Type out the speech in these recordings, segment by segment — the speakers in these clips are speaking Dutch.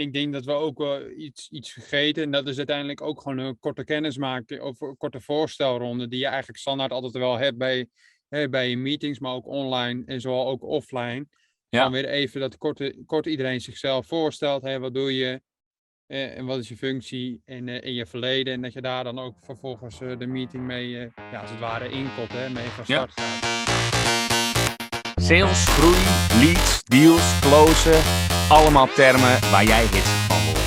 ik denk dat we ook wel iets, iets vergeten. En dat is uiteindelijk ook gewoon een korte kennismaking of een korte voorstelronde. Die je eigenlijk standaard altijd wel hebt bij, hè, bij je meetings, maar ook online en zowel ook offline. Ja. Dan weer even dat kort, kort iedereen zichzelf voorstelt. Hè, wat doe je? eh, en wat is je functie in, eh, in je verleden? En dat je daar dan ook vervolgens eh, de meeting mee, eh, ja, als het ware, inkot, hè, mee van Ja. start gaat. Sales, groei, leads, deals, closen. Allemaal termen waar jij hitsig van wordt.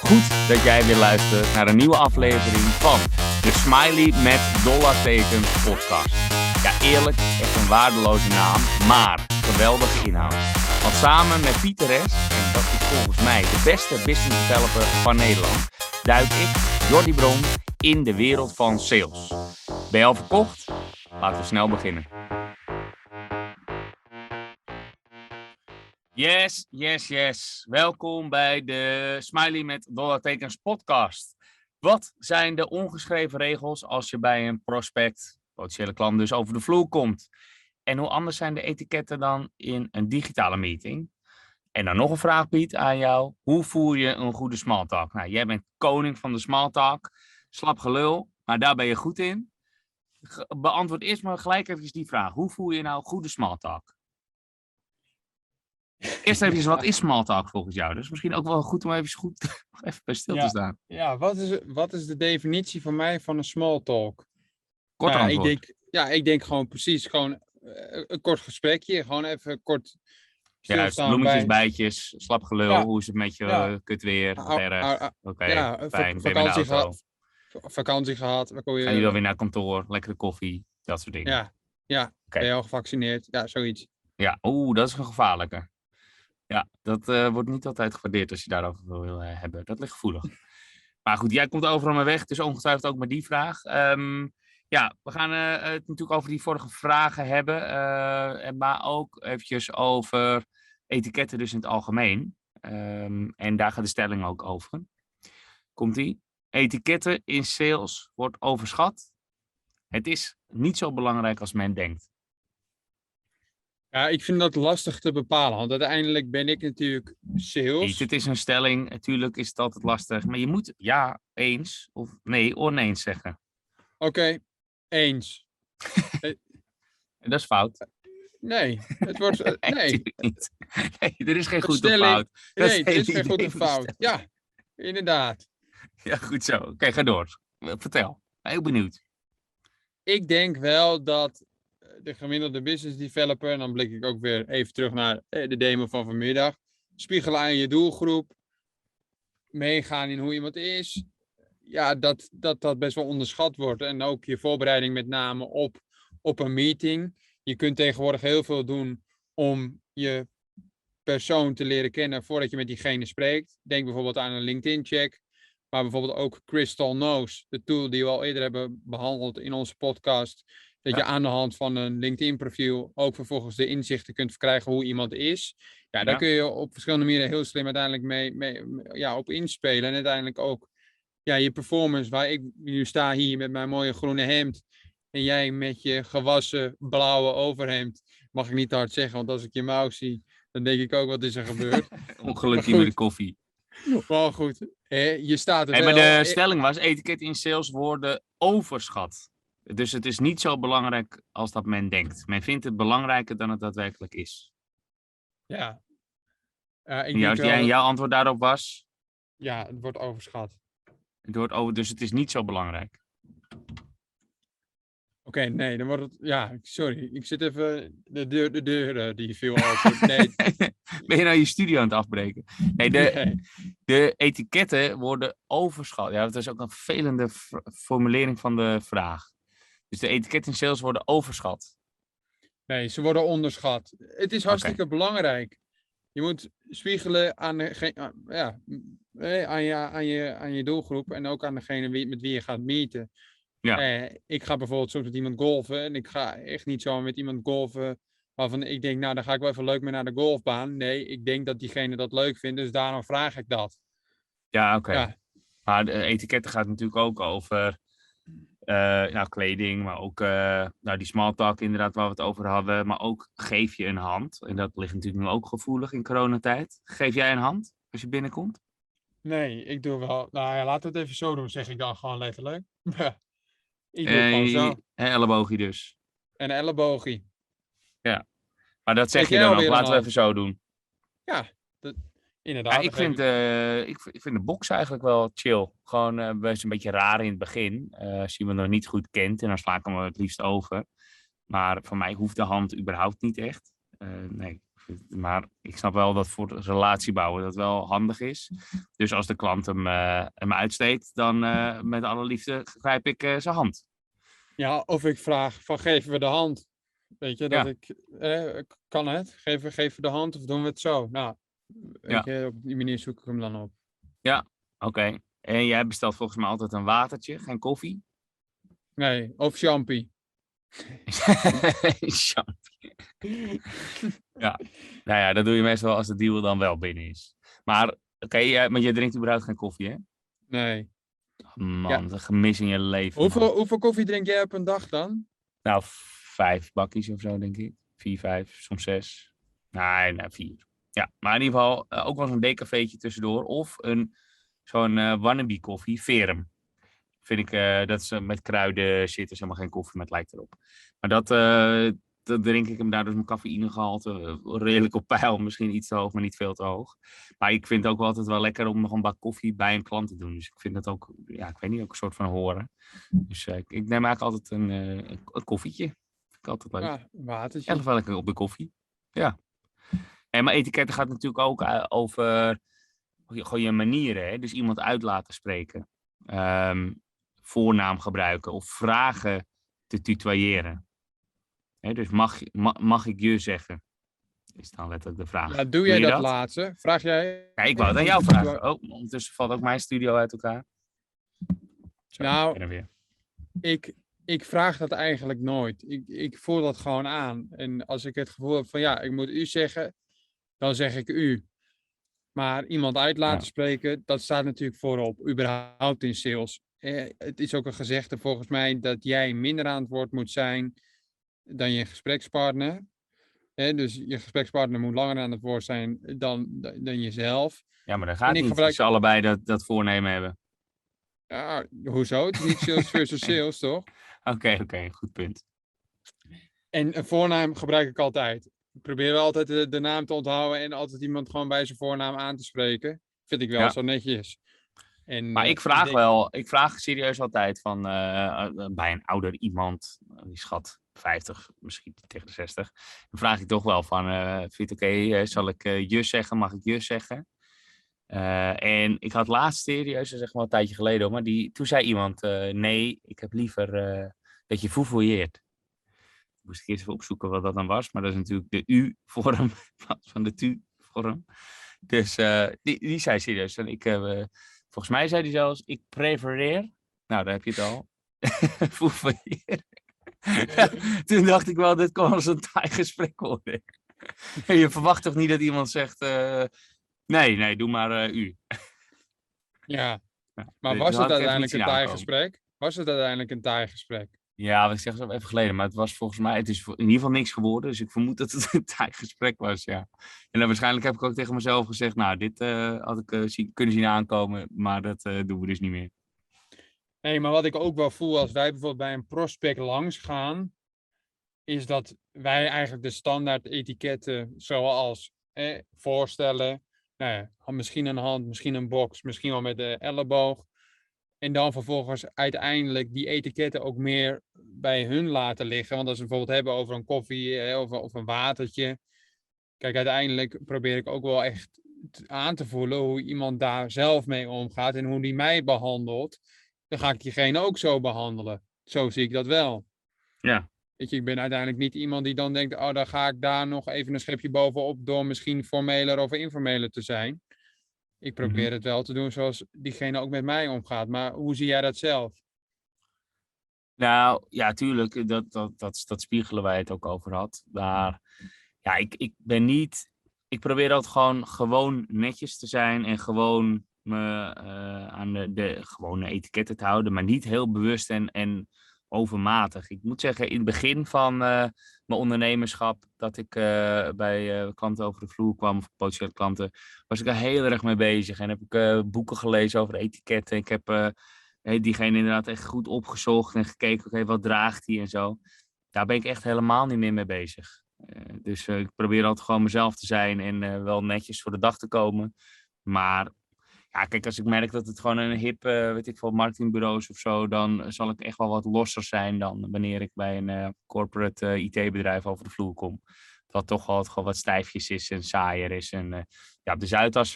Goed dat jij weer luistert naar een nieuwe aflevering van de Smiley met dollartekens podcast. Ja, eerlijk, echt een waardeloze naam, maar geweldige inhoud. Want samen met Pieter S, en dat is volgens mij de beste business developer van Nederland, duik ik, Jordi Bron, in de wereld van sales. Ben je al verkocht? Laten we snel beginnen. Yes, yes, yes. Welkom bij de Smiley met dollartekens podcast. Wat zijn de ongeschreven regels als je bij een prospect, potentiële klant dus, over de vloer komt? En hoe anders zijn de etiketten dan in een digitale meeting? En dan nog een vraag, Piet, aan jou. Hoe voer je een goede small talk? Nou, jij bent koning van de small talk. Slap gelul, maar daar ben je goed in. Beantwoord eerst maar gelijk even die vraag. Hoe voer je nou goede small talk? Eerst even, wat is small talk volgens jou? Dus misschien ook wel goed om even goed even bij stil te Ja. staan. Ja, wat is, wat is de definitie voor mij van een small talk? Kort Nou ja, ik denk, ja, ik denk gewoon precies gewoon eh, een kort gesprekje. Gewoon even kort Juist, stilstaan bloemetjes, bij... bijtjes, slap gelul. Ja. Hoe is het met je? Ja. Kut weer, Oké, ja, fijn. Vakantie gehad. vakantie gehad. Kon je, Gaan jullie weer naar kantoor? Lekkere koffie? Dat soort dingen. Ja, ja. Ben je al gevaccineerd? Ja, zoiets. Ja, oeh, dat is een gevaarlijke. Ja, dat eh, wordt niet altijd gewaardeerd als je daarover wil eh, hebben. Dat ligt gevoelig. Maar goed, jij komt overal maar weg, dus ongetwijfeld ook met die vraag. Ehm, ja, we gaan eh, het natuurlijk over die vorige vragen hebben. en maar ook eventjes over etiketten dus in het algemeen. Ehm, en daar gaat de stelling ook over. Komt-ie? Etiketten in sales wordt overschat. Het is niet zo belangrijk als men denkt. Ja, ik vind dat lastig te bepalen. Want uiteindelijk ben ik natuurlijk sales. Niet, het is een stelling. Natuurlijk is het altijd lastig. Maar je moet ja, eens of nee, oneens zeggen. Oké, eens. En dat is fout. Nee, het wordt... eh, Nee, nee, natuurlijk niet. Nee, er is geen Een goed of fout. Dat nee, het het is geen goed of fout. Ja, inderdaad. Ja, goed zo. Oké, ga door. Vertel. Heel benieuwd. ik denk wel dat eh, de gemiddelde business developer, en dan blik ik ook weer even terug naar eh, de demo van vanmiddag, spiegelen aan je doelgroep, meegaan in hoe iemand is, ja, dat, dat dat best wel onderschat wordt. En ook je voorbereiding met name op, op een meeting. Je kunt tegenwoordig heel veel doen om je persoon te leren kennen voordat je met diegene spreekt. Denk bijvoorbeeld aan een LinkedIn-check. Maar bijvoorbeeld ook Crystal Knows, de tool die we al eerder hebben behandeld in onze podcast. Dat je aan de hand van een LinkedIn-profiel ook vervolgens de inzichten kunt verkrijgen hoe iemand is. Ja, daar kun je op verschillende manieren heel slim uiteindelijk mee, mee, ja, op inspelen. En uiteindelijk ook ja, je performance, waar ik nu sta hier met mijn mooie groene hemd. En jij met je gewassen blauwe overhemd. Mag ik niet te hard zeggen, want als ik je mouw zie, dan denk ik ook wat is er gebeurd. Ongelukje goed. met de koffie. maar goed, je staat er Hey, maar de stelling was, etiket in sales worden overschat. Dus het is niet zo belangrijk als dat men denkt. Men vindt het belangrijker dan het daadwerkelijk is. Ja. Ik wel jij- dat- jouw antwoord daarop was, ja, het wordt overschat. het wordt over, dus het is niet zo belangrijk. Oké, nee, dan wordt het. Ja, sorry. Ik zit even. De deur, de deur eh, die viel open. Nee, ben je nou je studio aan het afbreken? Nee, de, nee. de etiketten worden overschat. Ja, dat is ook een vervelende formulering van de vraag. Dus de etiketten in sales worden overschat. nee, ze worden onderschat. Het is hartstikke belangrijk. Je moet spiegelen aan, de, ja, eh, aan, je, aan, je, aan je doelgroep en ook aan degene wie, met wie je gaat meeten. Ja. Eh, ik ga bijvoorbeeld soms met iemand golfen en ik ga echt niet zo met iemand golven waarvan ik denk, nou, dan ga ik wel even leuk mee naar de golfbaan. Nee, ik denk dat diegene dat leuk vindt, dus daarom vraag ik dat. Ja, oké. Ja. Maar de etiketten gaat natuurlijk ook over nou, kleding, maar ook eh, nou, die small talk inderdaad waar we het over hadden. Maar ook geef je een hand. En dat ligt natuurlijk nu ook gevoelig in coronatijd. Geef jij een hand als je binnenkomt? Nee, ik doe wel. Nou ja, laten we het even zo doen, zeg ik dan gewoon letterlijk. ik doe Eh, gewoon zo. hè, elleboogje dus. En een elleboogie. Maar dat zeg je dan ook. een Laten we even zo doen. Inderdaad. Ja, ik, vind, eh, ik, vind de box eigenlijk wel chill. Gewoon eh, best een beetje raar in het begin. eh, als je me nog niet goed kent en dan sla ik hem het liefst over. Maar voor mij hoeft de hand überhaupt niet echt. Nee, maar ik snap wel dat voor relatie bouwen dat wel handig is. Dus als de klant hem, hem uitsteekt, dan met alle liefde grijp ik zijn hand. Ja, of ik vraag van geven we de hand. Weet je, dat Ja. ik, eh, kan het? Geven, geven we de hand of doen we het zo? Nou, weet Ja. je, op die manier zoek ik hem dan op. Oké. En jij bestelt volgens mij altijd een watertje, geen koffie? Nee, of champie. Champie. ja. Nou ja, dat doe je meestal als de deal dan wel binnen is. Maar, oké, maar je drinkt überhaupt geen koffie, hè? Nee. Man, Ja. een gemis in je leven. man. Hoeveel, hoeveel koffie drink jij op een dag dan? Nou, vijf bakjes of zo, denk ik. Vier, vijf, soms zes. Nee, nee, vier. Ja, maar in ieder geval eh, ook wel zo'n decafeetje tussendoor. Of een, zo'n eh wannabe koffie, Verum. Vind ik, eh, dat eh, met kruiden is helemaal geen koffie, het lijkt erop. Maar dat, dat drink ik hem daar dus mijn cafeïnegehalte eh, redelijk op peil. Misschien iets te hoog, maar niet veel te hoog. Maar ik vind het ook wel altijd wel lekker om nog een bak koffie bij een klant te doen. Dus ik vind dat ook, ja, ik weet niet, ook een soort van horen. Dus ik, ik neem eigenlijk altijd een, een, koffietje. Vind ik altijd leuk. Ja, watertje. Echt wel lekker op de koffie. Ja. En maar etiketten gaat natuurlijk ook eh, over gewoon je manieren. Hè? Dus iemand uit laten spreken. Ehm, voornaam gebruiken of vragen te tutoyeren. Hè, dus mag, mag ik je zeggen? Is dan letterlijk de vraag. Ja, doe jij dat, laatste? Vraag jij? Ja, ik wou het aan jou vragen. Oh, ondertussen valt ook mijn studio uit elkaar. Zo, Nou, weer. Ik, ik vraag dat eigenlijk nooit. Ik, ik voel dat gewoon aan. En als ik het gevoel heb van ja, ik moet u zeggen, dan zeg ik u. Maar iemand uit laten Ja. spreken, dat staat natuurlijk voorop, überhaupt in sales. Eh, het is ook een gezegde volgens mij dat jij minder aan het woord moet zijn dan je gesprekspartner. Eh, dus je gesprekspartner moet langer aan het woord zijn dan, dan jezelf. Ja, maar dat gaat niet. gebruik- ze allebei dat, dat voornemen hebben. Ja, hoezo? Het is niet sales versus sales, toch? Oké, oké, goed punt. En een voornaam gebruik ik altijd. Ik probeer wel altijd de, de naam te onthouden en altijd iemand gewoon bij zijn voornaam aan te spreken. Vind ik wel Ja. zo netjes. En, Maar eh, ik vraag denk- wel, ik vraag serieus altijd van eh, eh, bij een ouder iemand, eh, die schat 50, misschien tegen de 60, dan vraag ik toch wel van, eh vind je het oké, eh, zal ik eh, je zeggen, mag ik je zeggen? Eh, en ik had laatst serieus, echt wel een tijdje geleden, maar die, toen zei iemand, eh, nee, ik heb liever eh, dat je foefoyeert. Moest ik eerst even opzoeken wat dat dan was, maar dat is natuurlijk de U-vorm van de Tu-vorm. Dus eh, die, die zei serieus, en ik, eh, volgens mij zei hij zelfs, ik prefereer, nou daar heb je het al. Toen dacht ik wel, dit kan als een taai gesprek worden. je verwacht toch niet dat iemand zegt, eh, nee, nee, doe maar u. Ja, maar was het uiteindelijk een taai gesprek? Was het uiteindelijk een taai gesprek? Ja, wat ik zeg zo even geleden, maar het was volgens mij, het is in ieder geval niks geworden, dus ik vermoed dat het een taai gesprek was, ja. En dan waarschijnlijk heb ik ook tegen mezelf gezegd, nou, dit eh, had ik eh, kunnen zien aankomen, maar dat eh, doen we dus niet meer. Nee, maar wat ik ook wel voel als wij bijvoorbeeld bij een prospect langs gaan, is dat wij eigenlijk de standaard etiketten zoals eh, voorstellen, nou misschien een hand, misschien een box, misschien wel met de elleboog. En dan vervolgens uiteindelijk die etiketten ook meer bij hun laten liggen. Want als we bijvoorbeeld hebben over een koffie eh, of, of een watertje. Kijk, uiteindelijk probeer ik ook wel echt aan te voelen hoe iemand daar zelf mee omgaat en hoe die mij behandelt dan ga ik diegene ook zo behandelen. Zo zie ik dat wel. Ja. Weet je, ik ben uiteindelijk niet iemand die dan denkt, oh, dan ga ik daar nog even een schepje bovenop door misschien formeler of informeler te zijn. Ik probeer het wel te doen zoals diegene ook met mij omgaat. Maar hoe zie jij dat zelf? Nou, ja, tuurlijk, dat, dat, dat, dat spiegelen wij het ook over had. Maar ja, ik, ik ben niet. Ik probeer altijd gewoon, gewoon netjes te zijn en gewoon me eh, aan de, de gewone etiketten te houden, maar niet heel bewust en, en overmatig. Ik moet zeggen, in het begin van eh, ondernemerschap, dat ik eh, bij uh, klanten over de vloer kwam, of potentiële klanten, was ik er heel erg mee bezig. En heb ik boeken gelezen over etiketten. Ik heb diegene inderdaad echt goed opgezocht en gekeken, oké, wat draagt hij en zo. Daar ben ik echt helemaal niet meer mee bezig. dus ik probeer altijd gewoon mezelf te zijn en wel netjes voor de dag te komen. Maar ja, kijk, als ik merk dat het gewoon een hip, uh, weet ik veel, marketingbureaus of zo, dan zal ik echt wel wat losser zijn dan wanneer ik bij een uh, corporate IT-bedrijf over de vloer kom. Wat toch wel gewoon wat stijfjes is en saaier is. En ja, op de Zuidas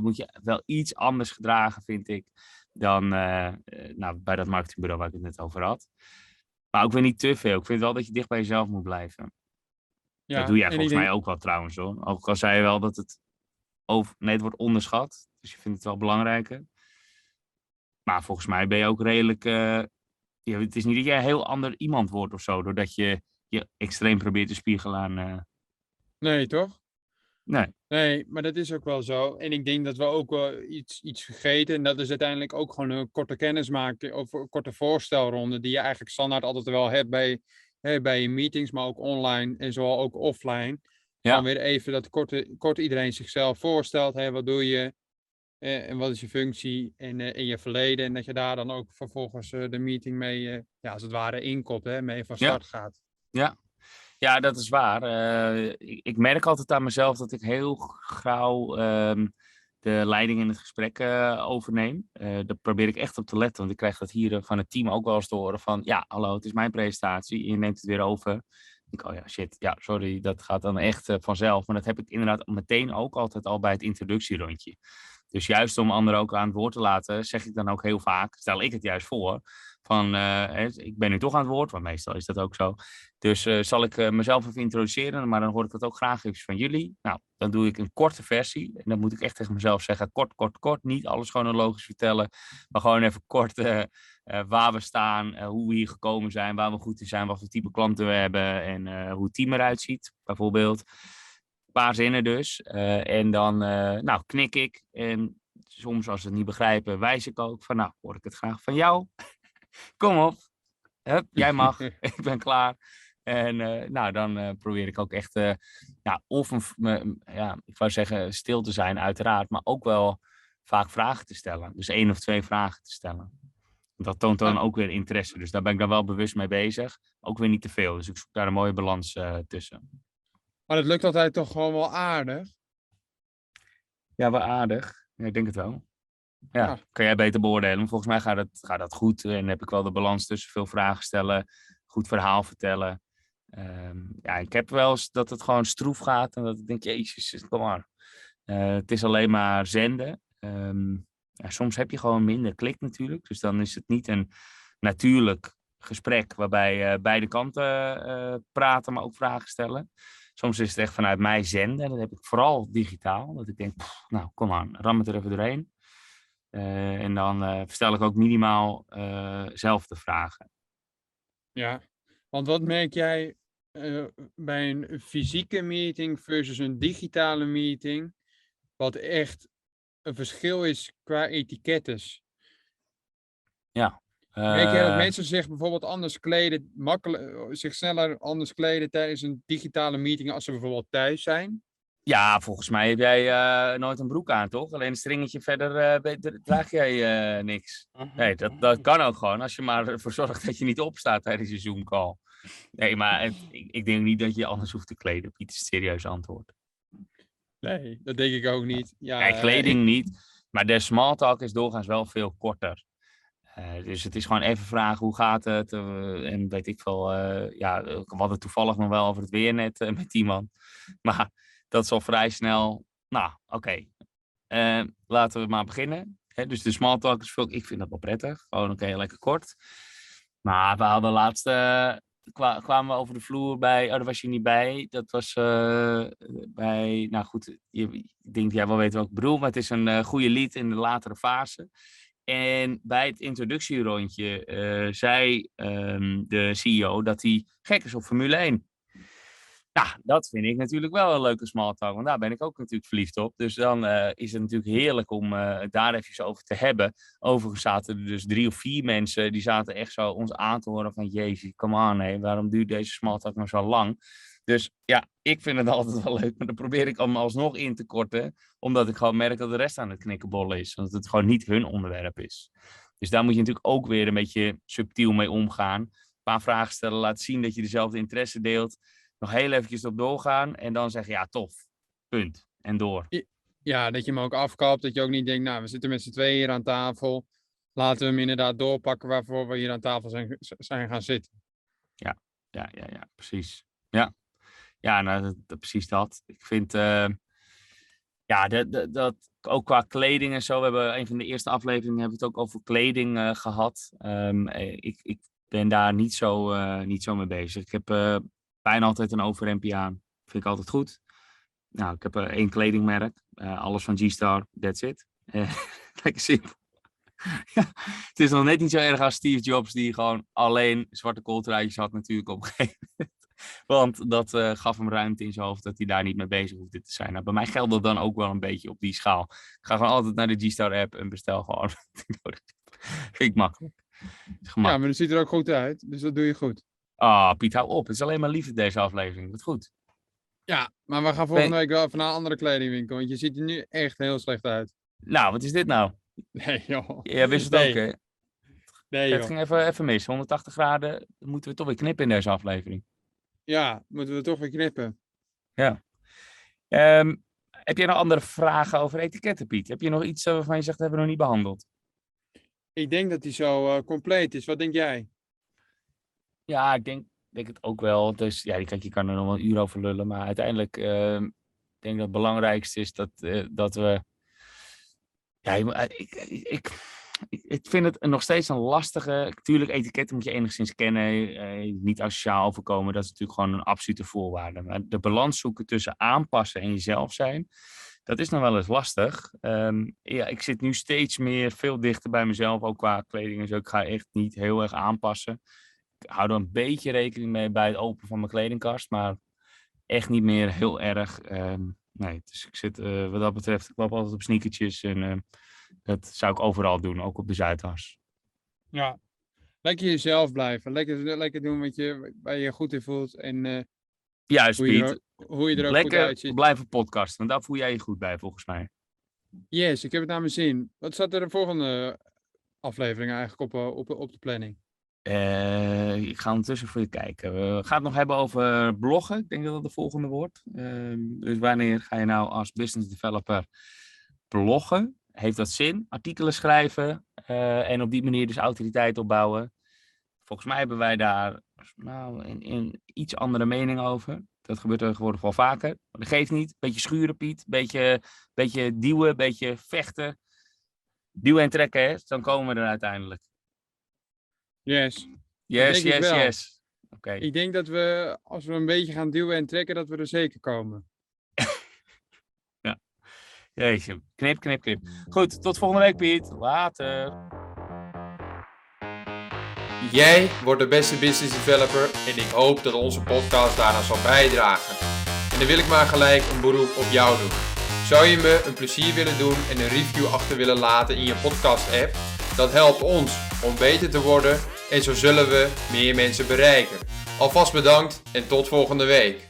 moet je wel iets anders gedragen, vind ik, dan nou, bij dat marketingbureau waar ik het net over had. Maar ook weer niet te veel. Ik vind wel dat je dicht bij jezelf moet blijven. Ja, dat doe jij volgens mij ook wel trouwens hoor. Ook al zei je wel dat het over, nee, het wordt onderschat. Dus je vindt het wel belangrijker. Maar volgens mij ben je ook redelijk. Uh, ja, het is niet dat jij een heel ander iemand wordt of zo, doordat je je extreem probeert te spiegelen aan. Uh... Nee, toch? Nee. Nee, maar dat is ook wel zo. En ik denk dat we ook wel iets, iets vergeten. En dat is uiteindelijk ook gewoon een korte kennismaking of een korte voorstelronde. Die je eigenlijk standaard altijd wel hebt bij, hè, bij je meetings, maar ook online en zowel ook offline. Ja. Dan weer even dat kort, kort iedereen zichzelf voorstelt. Wat doe je? Eh, en wat is je functie in, uh, in je verleden. En dat je daar dan ook vervolgens uh, de meeting mee, ja, als het ware, inkopt, hè, mee van start ja. gaat. Ja. ja, dat is waar. Ik, ik, merk altijd aan mezelf dat ik heel gauw ehm, de leiding in het gesprek overneem. daar probeer ik echt op te letten, want ik krijg dat hier van het team ook wel eens te horen van, ja, hallo, het is mijn presentatie, je neemt het weer over. Ik, oh ja, shit, ja, sorry, dat gaat dan echt vanzelf. Maar dat heb ik inderdaad meteen ook altijd al bij het introductierondje. Dus juist om anderen ook aan het woord te laten, zeg ik dan ook heel vaak, stel ik het juist voor, van uh, ik ben nu toch aan het woord, want meestal is dat ook zo. Dus uh, zal ik uh, mezelf even introduceren, maar dan hoor ik dat ook graag even van jullie. Nou, dan doe ik een korte versie. En dan moet ik echt tegen mezelf zeggen, kort, kort, kort. Niet alles chronologisch vertellen, maar gewoon even kort waar we staan, hoe we hier gekomen zijn, waar we goed in zijn, wat voor type klanten we hebben en hoe het team eruit ziet, bijvoorbeeld paar zinnen dus. Uh, en dan uh, nou, knik ik. En soms als ze het niet begrijpen, wijs ik ook van, nou, hoor ik het graag van jou. Kom op. Hup, jij mag. ik ben klaar. En uh, nou, dan probeer ik ook echt, ja, of een, ja, ik wou zeggen stil te zijn, uiteraard, maar ook wel vaak vragen te stellen. Dus één of twee vragen te stellen. Dat toont dan ook weer interesse. Dus daar ben ik dan wel bewust mee bezig. Ook weer niet te veel. Dus ik zoek daar een mooie balans tussen. Maar het lukt altijd toch gewoon wel aardig? Ja, wel aardig. Ja, ik denk het wel. Ja, kan jij beter beoordelen. volgens mij gaat, het, gaat dat goed. En heb ik wel de balans tussen veel vragen stellen, goed verhaal vertellen. Um, ja, ik heb wel eens dat het gewoon stroef gaat. En dat ik denk, jezus, kom maar. Uh, het is alleen maar zenden. Um, ja, soms heb je gewoon minder klik natuurlijk. Dus dan is het niet een natuurlijk gesprek waarbij uh, beide kanten uh, praten, maar ook vragen stellen. Soms is het echt vanuit mij zenden. Dat heb ik vooral digitaal. Dat ik denk, nou kom aan, ram het er even doorheen. Uh, en dan uh, stel ik ook minimaal uh, zelf de vragen. Ja, want wat merk jij bij een fysieke meeting versus een digitale meeting? Wat echt een verschil is qua etikettes. Ja, Merk je dat eh. mensen zich bijvoorbeeld anders kleden, makkelijk, zich sneller anders kleden tijdens een digitale meeting als ze bijvoorbeeld thuis zijn? Ja, volgens mij heb jij uh, nooit een broek aan, toch? Alleen een stringetje verder uh, draag jij uh, niks. Mhm. Nee, dat, dat kan ook gewoon. Als je maar ervoor zorgt dat je niet opstaat tijdens je Zoom-call. Nee, maar het, ik, ik, denk niet dat je anders hoeft te kleden. Piet is het serieus antwoord. Nee, dat denk ik ook niet. Ja, kleding niet. Maar de small talk is doorgaans wel veel korter. Uh, dus het is gewoon even vragen hoe gaat het. Uh, en weet ik veel. Uh, ja, we hadden toevallig nog wel over het weer net met iemand. Maar dat is al vrij snel. Nou, oké. Laten we maar beginnen. Hè, dus de small talk is veel. Ik vind dat wel prettig. Gewoon oké, okay, lekker kort. Maar we hadden laatst. Kwa, kwamen we over de vloer bij. Oh, daar was je niet bij. Dat was bij. Nou goed, je, ik denk jij wel weet wat ik bedoel. Maar het is een goede lied in de latere fase. En bij het introductierondje uh, zei um, de CEO dat hij gek is op Formule 1. Ja, dat vind ik natuurlijk wel een leuke small talk, want daar ben ik ook natuurlijk verliefd op. Dus dan uh, is het natuurlijk heerlijk om uh, daar even over te hebben. Overigens zaten er dus drie of vier mensen, die zaten echt zo ons aan te horen van... Jezus, come on, hé, waarom duurt deze small talk nou zo lang? Dus ja, ik vind het altijd wel leuk, maar dan probeer ik hem alsnog in te korten. Omdat ik gewoon merk dat de rest aan het knikkenbollen is. Want het gewoon niet hun onderwerp is. Dus daar moet je natuurlijk ook weer een beetje subtiel mee omgaan. Een paar vragen stellen, laat zien dat je dezelfde interesse deelt. Nog heel eventjes op doorgaan en dan zeggen, ja, tof. Punt. En door. Ja, dat je hem ook afkapt. Dat je ook niet denkt, nou, we zitten met z'n tweeën hier aan tafel. Laten we hem inderdaad doorpakken waarvoor we hier aan tafel zijn, zijn gaan zitten. Ja, ja, ja, ja, precies. Ja, ja nou, dat, precies dat. Ik vind, uh, ja, dat, dat, ook qua kleding en zo. We hebben een van de eerste afleveringen hebben we het ook over kleding uh, gehad. Um, ik, ik ben daar niet zo, uh, niet zo mee bezig. Ik heb bijna altijd een overhemdje aan. Vind ik altijd goed. Nou, ik heb één kledingmerk. alles van G-Star, that's it. lekker simpel. het is nog net niet zo erg als Steve Jobs, die gewoon alleen zwarte kooltruitjes had natuurlijk op een gegeven moment. Want dat uh, gaf hem ruimte in zijn hoofd dat hij daar niet mee bezig hoefde te zijn. Nou, bij mij geldt dat dan ook wel een beetje op die schaal. Ik ga gewoon altijd naar de G-Star app en bestel gewoon wat ik nodig heb. Vind ik makkelijk. Ja, maar het ziet er ook goed uit. Dus dat doe je goed. Ah, oh, Piet, hou op. Het is alleen maar liefde deze aflevering. Wat goed. Ja, maar we gaan volgende week wel even naar een andere kledingwinkel. Want je ziet er nu echt heel slecht uit. Nou, wat is dit nou? Nee, joh. Ja, wist het nee. ook, hè? Nee, joh. Het ging even, even mis. 180 graden. Moeten we toch weer knippen in deze aflevering. Ja, moeten we toch weer knippen. Ja. Um, heb jij nog andere vragen over etiketten, Piet? Heb je nog iets waarvan je zegt, hebben we nog niet behandeld? Ik denk dat die zo uh, compleet is. Wat denk jij? Ja, ik denk, denk het ook wel. Dus ja, kijk, je kan er nog wel een uur over lullen. Maar uiteindelijk uh, ik denk dat het belangrijkste is dat, uh, dat we... Ja, ik, ik, ik vind het nog steeds een lastige. Tuurlijk, etiketten moet je enigszins kennen. Eh, niet asociaal overkomen. Dat is natuurlijk gewoon een absolute voorwaarde. Maar de balans zoeken tussen aanpassen en jezelf zijn. Dat is nog wel eens lastig. Um, ja, ik zit nu steeds meer veel dichter bij mezelf, ook qua kleding en zo. Ik ga echt niet heel erg aanpassen. Ik hou er een beetje rekening mee bij het openen van mijn kledingkast, maar echt niet meer heel erg. Um, nee, dus ik zit uh, wat dat betreft, ik loop altijd op sneakertjes en uh, dat zou ik overal doen, ook op de Zuidas. Ja, lekker jezelf blijven. Lekker, lekker doen wat je, waar je je goed in voelt. En, uh, Juist, hoe Piet. Je er, hoe je er ook lekker goed uitziet. blijven podcasten, want daar voel jij je goed bij, volgens mij. Yes, ik heb het naar mijn zin. Wat staat er de volgende aflevering eigenlijk op, op, op de planning? Uh, ik ga ondertussen voor je kijken. We gaan het nog hebben over bloggen. Ik denk dat dat de volgende wordt. Uh, dus wanneer ga je nou als business developer bloggen? Heeft dat zin? Artikelen schrijven uh, en op die manier dus autoriteit opbouwen. Volgens mij hebben wij daar nou, een, iets andere mening over. Dat gebeurt tegenwoordig wel vaker. Maar dat geeft niet. Beetje schuren, Piet. Beetje, beetje duwen, beetje vechten. Duwen en trekken, hè? dan komen we er uiteindelijk. Yes. Yes, yes, yes. Oké. Okay. Ik denk dat we, als we een beetje gaan duwen en trekken, dat we er zeker komen. Ja. Jeetje. Knip, knip, knip. Goed, tot volgende week, Piet. Later. Jij wordt de beste business developer en ik hoop dat onze podcast daaraan zal bijdragen. En dan wil ik maar gelijk een beroep op jou doen. Zou je me een plezier willen doen en een review achter willen laten in je podcast app? Dat helpt ons om beter te worden en zo zullen we meer mensen bereiken. Alvast bedankt en tot volgende week.